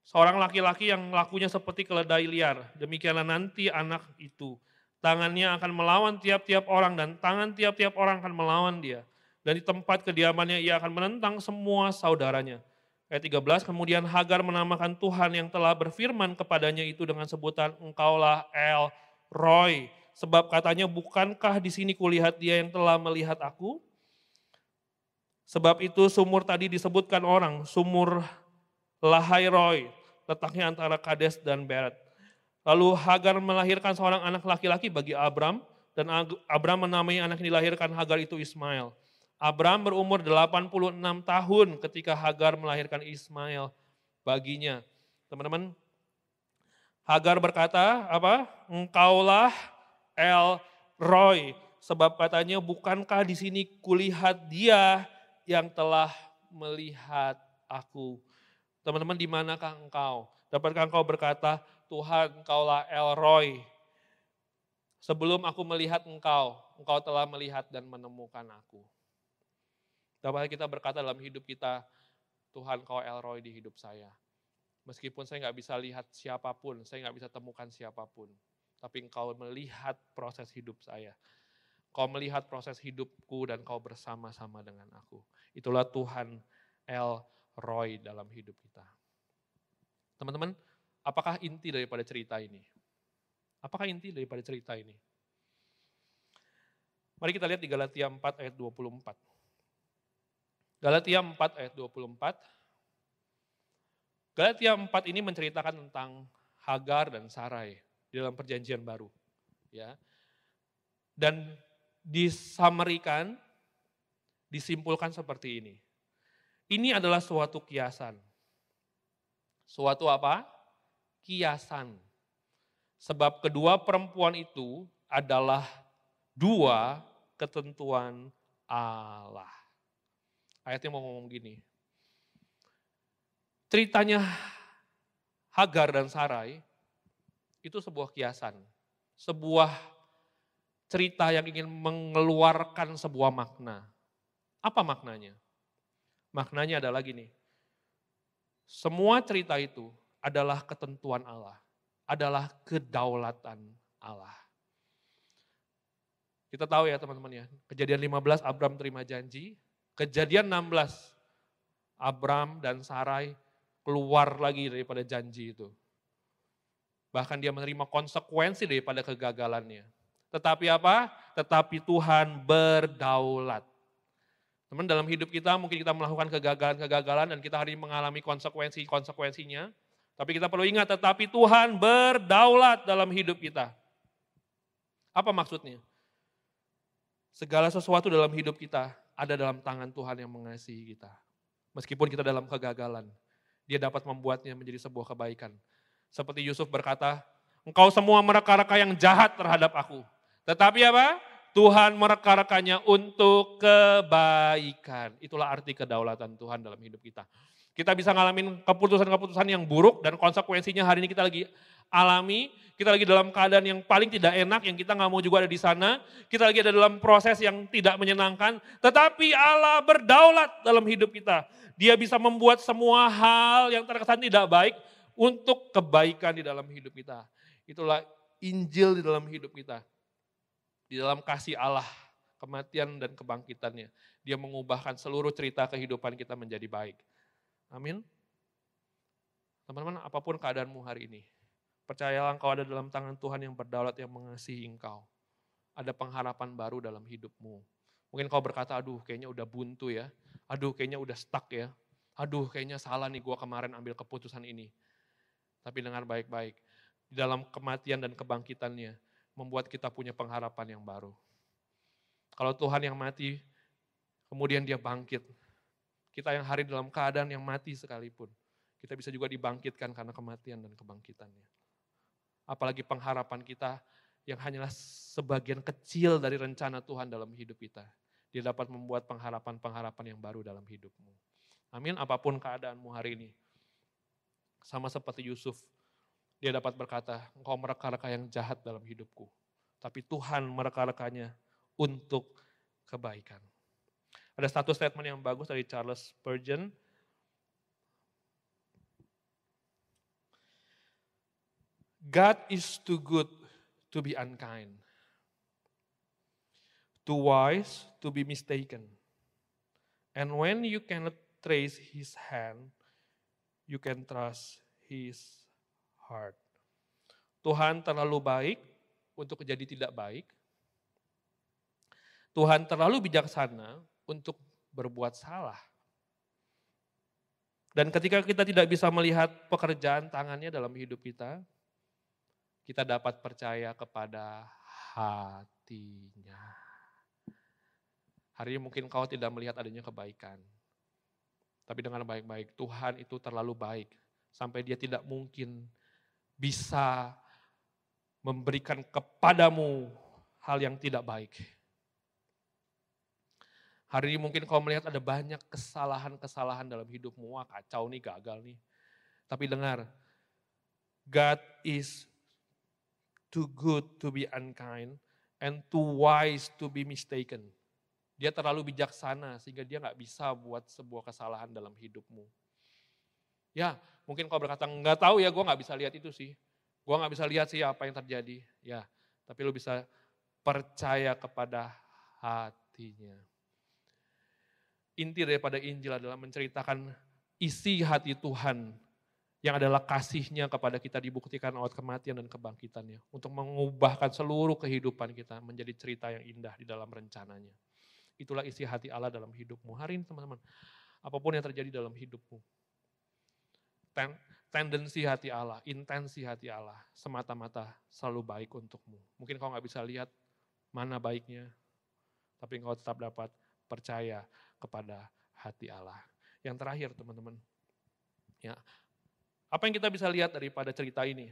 Seorang laki-laki yang lakunya seperti keledai liar, demikianlah nanti anak itu. Tangannya akan melawan tiap-tiap orang dan tangan tiap-tiap orang akan melawan dia dan di tempat kediamannya ia akan menentang semua saudaranya. Ayat 13, kemudian Hagar menamakan Tuhan yang telah berfirman kepadanya itu dengan sebutan engkaulah El Roy. Sebab katanya bukankah di sini kulihat dia yang telah melihat aku? Sebab itu sumur tadi disebutkan orang, sumur Lahai Roy, letaknya antara Kades dan Beret. Lalu Hagar melahirkan seorang anak laki-laki bagi Abram, dan Abram menamai anak yang dilahirkan Hagar itu Ismail. Abraham berumur 86 tahun ketika Hagar melahirkan Ismail baginya. Teman-teman, Hagar berkata, apa? Engkaulah El Roy. Sebab katanya, bukankah di sini kulihat dia yang telah melihat aku. Teman-teman, di manakah engkau? Dapatkah engkau berkata, Tuhan engkaulah El Roy. Sebelum aku melihat engkau, engkau telah melihat dan menemukan aku. Dapat kita berkata dalam hidup kita, Tuhan kau Elroy di hidup saya. Meskipun saya nggak bisa lihat siapa pun, saya nggak bisa temukan siapa pun. Tapi engkau melihat proses hidup saya. Kau melihat proses hidupku dan kau bersama-sama dengan aku. Itulah Tuhan El Roy dalam hidup kita. Teman-teman, apakah inti daripada cerita ini? Apakah inti daripada cerita ini? Mari kita lihat di Galatia 4 ayat 24. Galatia 4 ayat 24. Galatia 4 ini menceritakan tentang Hagar dan Sarai di dalam perjanjian baru. Ya. Dan disamerikan, disimpulkan seperti ini. Ini adalah suatu kiasan. Suatu apa? Kiasan. Sebab kedua perempuan itu adalah dua ketentuan Allah. Ayatnya mau ngomong gini. Ceritanya Hagar dan Sarai itu sebuah kiasan. Sebuah cerita yang ingin mengeluarkan sebuah makna. Apa maknanya? Maknanya adalah gini. Semua cerita itu adalah ketentuan Allah. Adalah kedaulatan Allah. Kita tahu ya teman-teman ya, kejadian 15 Abram terima janji, Kejadian 16, Abram dan Sarai keluar lagi daripada janji itu. Bahkan dia menerima konsekuensi daripada kegagalannya. Tetapi apa? Tetapi Tuhan berdaulat. Teman dalam hidup kita mungkin kita melakukan kegagalan-kegagalan dan kita hari ini mengalami konsekuensi-konsekuensinya. Tapi kita perlu ingat tetapi Tuhan berdaulat dalam hidup kita. Apa maksudnya? Segala sesuatu dalam hidup kita ada dalam tangan Tuhan yang mengasihi kita. Meskipun kita dalam kegagalan, dia dapat membuatnya menjadi sebuah kebaikan. Seperti Yusuf berkata, engkau semua mereka-reka yang jahat terhadap aku. Tetapi apa? Tuhan mereka-rekanya untuk kebaikan. Itulah arti kedaulatan Tuhan dalam hidup kita. Kita bisa ngalamin keputusan-keputusan yang buruk dan konsekuensinya hari ini kita lagi alami, kita lagi dalam keadaan yang paling tidak enak, yang kita nggak mau juga ada di sana, kita lagi ada dalam proses yang tidak menyenangkan, tetapi Allah berdaulat dalam hidup kita. Dia bisa membuat semua hal yang terkesan tidak baik untuk kebaikan di dalam hidup kita. Itulah Injil di dalam hidup kita. Di dalam kasih Allah, kematian dan kebangkitannya. Dia mengubahkan seluruh cerita kehidupan kita menjadi baik. Amin. Teman-teman, apa pun keadaanmu hari ini, Percayalah engkau ada dalam tangan Tuhan yang berdaulat yang mengasihi engkau. Ada pengharapan baru dalam hidupmu. Mungkin kau berkata, aduh kayaknya udah buntu ya. Aduh kayaknya udah stuck ya. Aduh kayaknya salah nih gua kemarin ambil keputusan ini. Tapi dengar baik-baik. Di dalam kematian dan kebangkitannya membuat kita punya pengharapan yang baru. Kalau Tuhan yang mati, kemudian dia bangkit. Kita yang hari dalam keadaan yang mati sekalipun. Kita bisa juga dibangkitkan karena kematian dan kebangkitannya apalagi pengharapan kita yang hanyalah sebagian kecil dari rencana Tuhan dalam hidup kita. Dia dapat membuat pengharapan-pengharapan yang baru dalam hidupmu. Amin, apa pun keadaanmu hari ini. Sama seperti Yusuf, dia dapat berkata, engkau mereka-reka yang jahat dalam hidupku. Tapi Tuhan mereka-rekanya untuk kebaikan. Ada satu statement yang bagus dari Charles Spurgeon. God is too good to be unkind too wise to be mistaken. And when you cannot trace his hand, you can trust his heart. Tuhan terlalu baik untuk jadi tidak baik. Tuhan terlalu bijaksana untuk berbuat salah. Dan ketika kita tidak bisa melihat pekerjaan tangannya dalam hidup kita, kita dapat percaya kepada hatinya. Hari ini mungkin kau tidak melihat adanya kebaikan. Tapi dengan baik-baik, Tuhan itu terlalu baik. Sampai dia tidak mungkin bisa memberikan kepadamu hal yang tidak baik. Hari ini mungkin kau melihat ada banyak kesalahan-kesalahan dalam hidupmu. Wah kacau nih, gagal nih. Tapi dengar, God is too good to be unkind and too wise to be mistaken. Dia terlalu bijaksana sehingga dia nggak bisa buat sebuah kesalahan dalam hidupmu. Ya, mungkin kau berkata, nggak tahu ya, gue nggak bisa lihat itu sih. Gue nggak bisa lihat sih apa yang terjadi. Ya, tapi lu bisa percaya kepada hatinya. Inti daripada Injil adalah menceritakan isi hati Tuhan yang adalah kasihnya kepada kita dibuktikan lewat kematian dan kebangkitannya. Untuk mengubahkan seluruh kehidupan kita menjadi cerita yang indah di dalam rencananya. Itulah isi hati Allah dalam hidupmu. Hari ini teman-teman, apa pun yang terjadi dalam hidupmu. Ten, tendensi hati Allah, intensi hati Allah, semata-mata selalu baik untukmu. Mungkin kau nggak bisa lihat mana baiknya, tapi kau tetap dapat percaya kepada hati Allah. Yang terakhir teman-teman, ya apa yang kita bisa lihat daripada cerita ini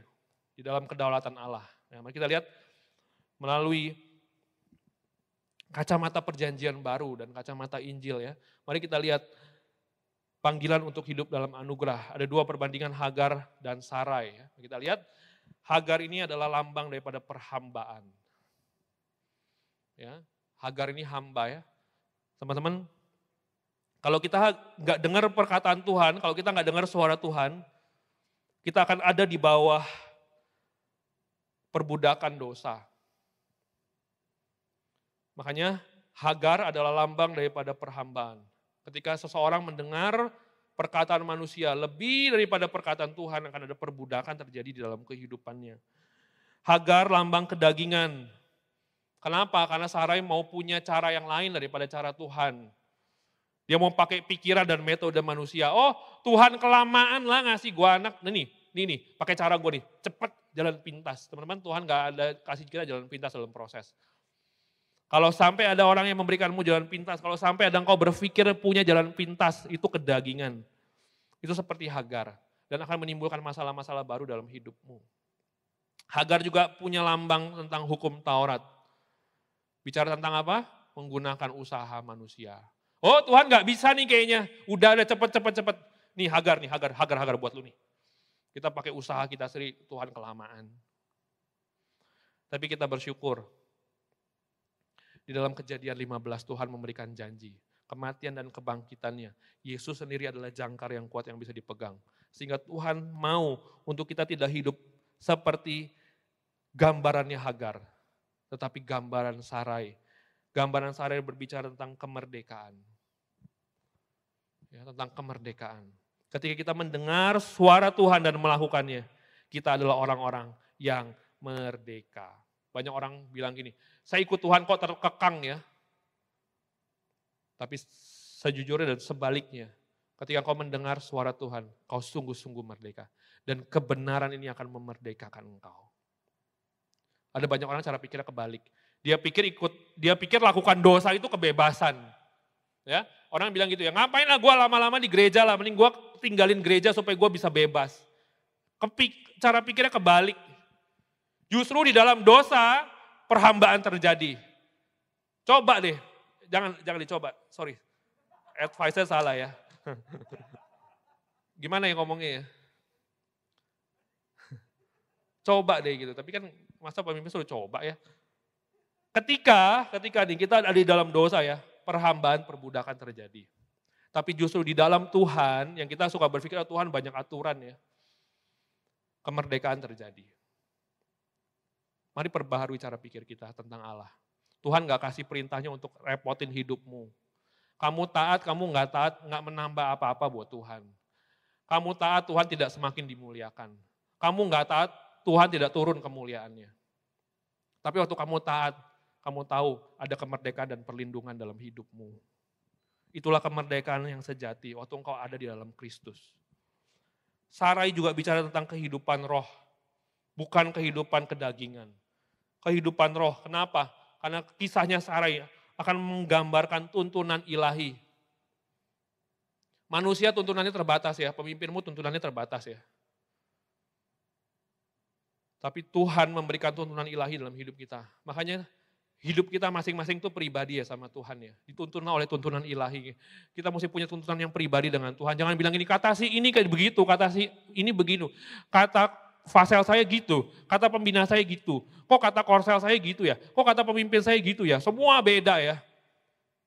di dalam kedaulatan Allah? Ya, mari kita lihat melalui kacamata perjanjian baru dan kacamata Injil ya. Mari kita lihat panggilan untuk hidup dalam anugerah. Ada dua perbandingan Hagar dan Sarai. Ya. Kita lihat Hagar ini adalah lambang daripada perhambaan. Ya, Hagar ini hamba ya. Teman-teman, kalau kita nggak dengar perkataan Tuhan, kalau kita nggak dengar suara Tuhan, kita akan ada di bawah perbudakan dosa. Makanya Hagar adalah lambang daripada perhambaan. Ketika seseorang mendengar perkataan manusia lebih daripada perkataan Tuhan akan ada perbudakan terjadi di dalam kehidupannya. Hagar lambang kedagingan. Kenapa? Karena Sarai mau punya cara yang lain daripada cara Tuhan. Dia mau pakai pikiran dan metode manusia. Oh Tuhan kelamaan lah ngasih gua anak. Nah, nih, nih, nih, pakai cara gua nih. Cepat jalan pintas. Teman-teman Tuhan gak ada kasih kita jalan pintas dalam proses. Kalau sampai ada orang yang memberikanmu jalan pintas, kalau sampai ada engkau berpikir punya jalan pintas, itu kedagingan. Itu seperti Hagar. Dan akan menimbulkan masalah-masalah baru dalam hidupmu. Hagar juga punya lambang tentang hukum Taurat. Bicara tentang apa? Menggunakan usaha manusia. Oh Tuhan gak bisa nih kayaknya. Udah ada cepet, cepet, cepet. Nih Hagar nih, Hagar, Hagar, Hagar buat lu nih. Kita pakai usaha kita sendiri, Tuhan kelamaan. Tapi kita bersyukur di dalam kejadian 15 Tuhan memberikan janji. Kematian dan kebangkitannya. Yesus sendiri adalah jangkar yang kuat yang bisa dipegang. Sehingga Tuhan mau untuk kita tidak hidup seperti gambarannya Hagar. Tetapi gambaran Sarai. Gambaran Sarai berbicara tentang kemerdekaan. Ya, tentang kemerdekaan. Ketika kita mendengar suara Tuhan dan melakukannya, kita adalah orang-orang yang merdeka. Banyak orang bilang gini, saya ikut Tuhan kok terkekang ya. Tapi sejujurnya dan sebaliknya, ketika kau mendengar suara Tuhan, kau sungguh-sungguh merdeka. Dan kebenaran ini akan memerdekakan engkau. Ada banyak orang cara pikirnya kebalik. Dia pikir ikut, dia pikir lakukan dosa itu kebebasan. Ya, orang bilang gitu ya, ngapain lah gue lama-lama di gereja lah, mending gue tinggalin gereja supaya gue bisa bebas. Kepik, cara pikirnya kebalik. Justru di dalam dosa perhambaan terjadi. Coba deh, jangan jangan dicoba, sorry. Advice salah ya. [laughs] Gimana ya ngomongnya ya? [laughs] Coba deh gitu, tapi kan masa pemimpin suruh coba ya. Ketika, ketika nih kita ada di dalam dosa ya, perhambaan perbudakan terjadi. Tapi justru di dalam Tuhan, yang kita suka berpikir oh, Tuhan banyak aturan ya. Kemerdekaan terjadi. Mari perbaharui cara pikir kita tentang Allah. Tuhan gak kasih perintahnya untuk repotin hidupmu. Kamu taat, kamu gak taat, gak menambah apa-apa buat Tuhan. Kamu taat, Tuhan tidak semakin dimuliakan. Kamu gak taat, Tuhan tidak turun kemuliaannya. Tapi waktu kamu taat, kamu tahu ada kemerdekaan dan perlindungan dalam hidupmu. Itulah kemerdekaan yang sejati waktu engkau ada di dalam Kristus. Sarai juga bicara tentang kehidupan roh, bukan kehidupan kedagingan. Kehidupan roh, kenapa? Karena kisahnya Sarai akan menggambarkan tuntunan ilahi. Manusia tuntunannya terbatas ya, pemimpinmu tuntunannya terbatas ya. Tapi Tuhan memberikan tuntunan ilahi dalam hidup kita. Makanya hidup kita masing-masing itu pribadi ya sama Tuhan ya. Dituntun oleh tuntunan ilahi. Kita mesti punya tuntunan yang pribadi dengan Tuhan. Jangan bilang ini kata si ini kayak begitu, kata si ini begini. Kata fasel saya gitu, kata pembina saya gitu. Kok kata korsel saya gitu ya? Kok kata pemimpin saya gitu ya? Semua beda ya.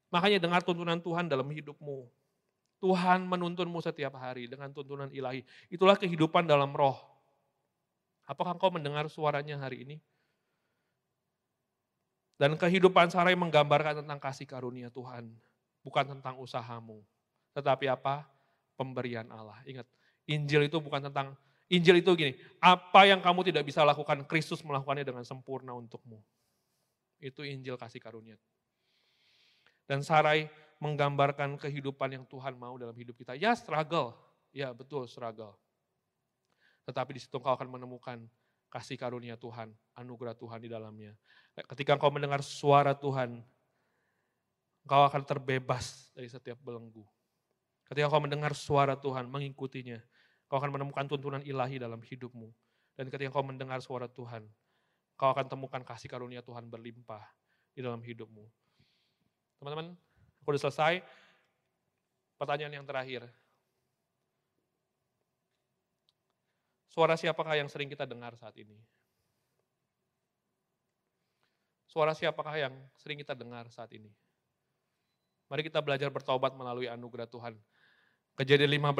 Makanya dengar tuntunan Tuhan dalam hidupmu. Tuhan menuntunmu setiap hari dengan tuntunan ilahi. Itulah kehidupan dalam roh. Apakah engkau mendengar suaranya hari ini? Dan kehidupan Sarai menggambarkan tentang kasih karunia Tuhan. Bukan tentang usahamu. Tetapi apa? Pemberian Allah. Ingat, Injil itu bukan tentang, Injil itu gini, apa yang kamu tidak bisa lakukan, Kristus melakukannya dengan sempurna untukmu. Itu Injil kasih karunia. Dan Sarai menggambarkan kehidupan yang Tuhan mau dalam hidup kita. Ya struggle, ya betul struggle. Tetapi di situ kau akan menemukan kasih karunia Tuhan, anugerah Tuhan di dalamnya. Ketika engkau mendengar suara Tuhan, engkau akan terbebas dari setiap belenggu. Ketika engkau mendengar suara Tuhan, mengikutinya, engkau akan menemukan tuntunan ilahi dalam hidupmu. Dan ketika engkau mendengar suara Tuhan, engkau akan temukan kasih karunia Tuhan berlimpah di dalam hidupmu. Teman-teman, aku sudah selesai. Pertanyaan yang terakhir. Suara siapakah yang sering kita dengar saat ini? Suara siapakah yang sering kita dengar saat ini? Mari kita belajar bertobat melalui anugerah Tuhan. Kejadian 15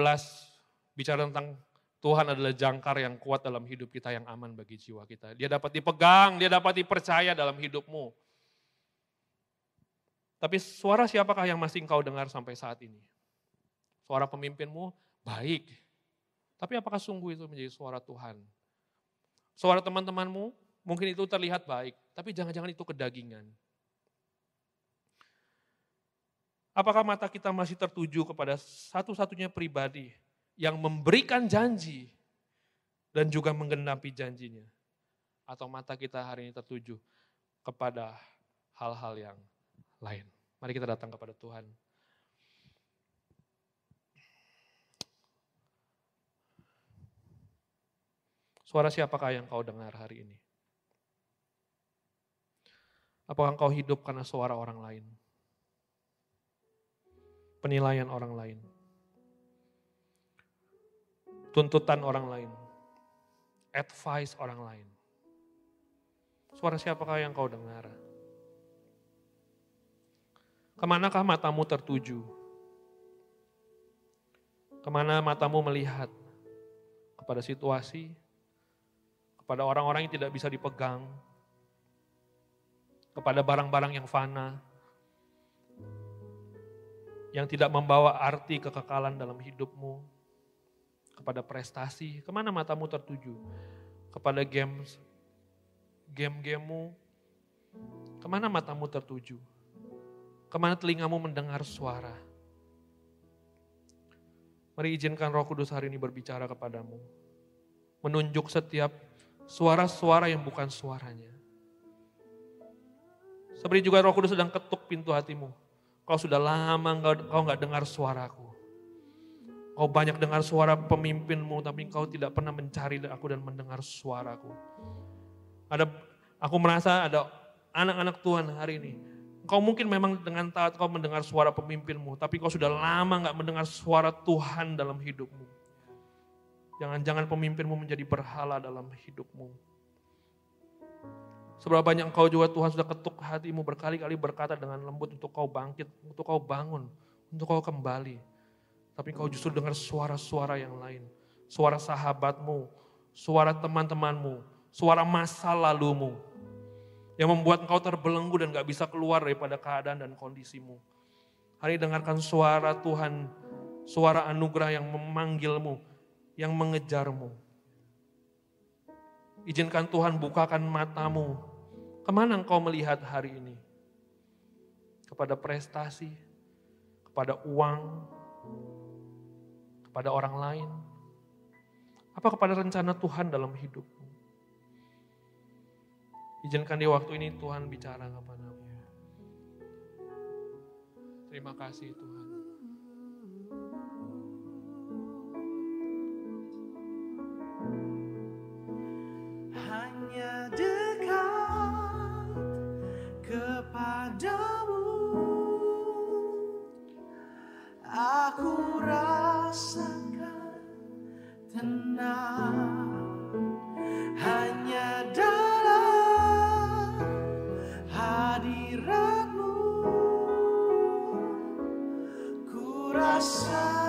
bicara tentang Tuhan adalah jangkar yang kuat dalam hidup kita yang aman bagi jiwa kita. Dia dapat dipegang, dia dapat dipercaya dalam hidupmu. Tapi suara siapakah yang masih engkau dengar sampai saat ini? Suara pemimpinmu baik. Tapi apakah sungguh itu menjadi suara Tuhan? Suara teman-temanmu Mungkin itu terlihat baik, tapi jangan-jangan itu kedagingan. Apakah mata kita masih tertuju kepada satu-satunya pribadi yang memberikan janji dan juga menggenapi janjinya? Atau mata kita hari ini tertuju kepada hal-hal yang lain? Mari kita datang kepada Tuhan. Suara siapakah yang kau dengar hari ini? Apakah engkau hidup karena suara orang lain? Penilaian orang lain. Tuntutan orang lain. Advice orang lain. Suara siapakah yang kau dengar? Ke manakah matamu tertuju? Ke mana matamu melihat? Kepada situasi, kepada orang-orang yang tidak bisa dipegang, kepada barang-barang yang fana, yang tidak membawa arti kekekalan dalam hidupmu, kepada prestasi, ke mana matamu tertuju? Kepada games, game-gamemu, ke mana matamu tertuju? Ke mana telingamu mendengar suara? Mari izinkan roh kudus hari ini berbicara kepadamu. Menunjuk setiap suara-suara yang bukan suaranya. Seperti juga roh kudus sedang ketuk pintu hatimu. Kau sudah lama kau nggak dengar suaraku. Kau banyak dengar suara pemimpinmu, tapi kau tidak pernah mencari aku dan mendengar suaraku. Ada aku merasa ada anak-anak Tuhan hari ini. Kau mungkin memang dengan taat kau mendengar suara pemimpinmu, tapi kau sudah lama nggak mendengar suara Tuhan dalam hidupmu. Jangan-jangan pemimpinmu menjadi berhala dalam hidupmu. Seberapa banyak kau juga Tuhan sudah ketuk hatimu berkali-kali berkata dengan lembut untuk kau bangkit, untuk kau bangun, untuk kau kembali. Tapi kau justru dengar suara-suara yang lain. Suara sahabatmu, suara teman-temanmu, suara masa lalumu. Yang membuat engkau terbelenggu dan gak bisa keluar daripada keadaan dan kondisimu. Hari dengarkan suara Tuhan, suara anugerah yang memanggilmu, yang mengejarmu. Izinkan Tuhan bukakan matamu. Ke mana engkau melihat hari ini? Kepada prestasi, kepada uang, kepada orang lain, apa kepada rencana Tuhan dalam hidupmu? Izinkan di waktu ini Tuhan bicara kepadamu. Terima kasih Tuhan. hanya dekat kepadamu. Aku rasakan tenang Hanya dalam hadiratmu. Ku rasa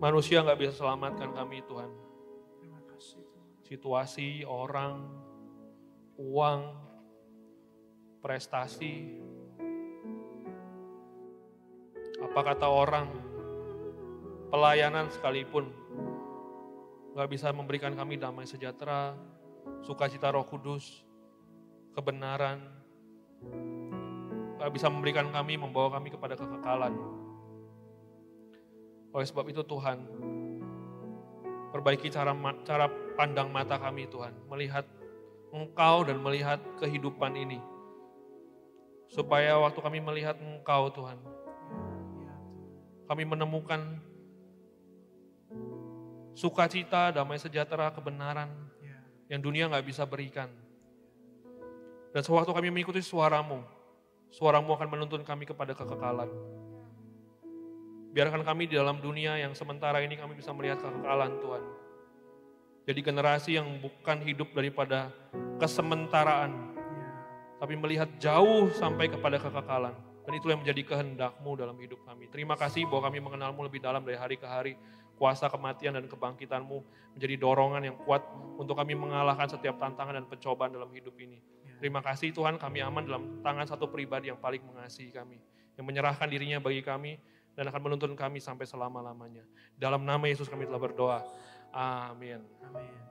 Manusia nggak bisa selamatkan kami Tuhan. Situasi, orang, uang, prestasi, apa kata orang, pelayanan sekalipun, gak bisa memberikan kami damai sejahtera, sukacita roh kudus, kebenaran, gak bisa memberikan kami, membawa kami kepada kekekalan. Oleh sebab itu Tuhan, perbaiki cara cara pandang mata kami Tuhan, melihat Engkau dan melihat kehidupan ini. Supaya waktu kami melihat Engkau Tuhan, kami menemukan sukacita, damai sejahtera, kebenaran yang dunia nggak bisa berikan. Dan sewaktu kami mengikuti suaramu, suaramu akan menuntun kami kepada kekekalan. Biarkan kami di dalam dunia yang sementara ini kami bisa melihat kekekalan Tuhan. Jadi generasi yang bukan hidup daripada kesementaraan, tapi melihat jauh sampai kepada kekekalan. Dan itulah yang menjadi kehendakmu dalam hidup kami. Terima kasih bahwa kami mengenalmu lebih dalam dari hari ke hari. Kuasa kematian dan kebangkitanmu menjadi dorongan yang kuat untuk kami mengalahkan setiap tantangan dan pencobaan dalam hidup ini. Terima kasih Tuhan kami aman dalam tangan satu pribadi yang paling mengasihi kami. Yang menyerahkan dirinya bagi kami dan akan menuntun kami sampai selama-lamanya. Dalam nama Yesus kami telah berdoa. Amin. Amin.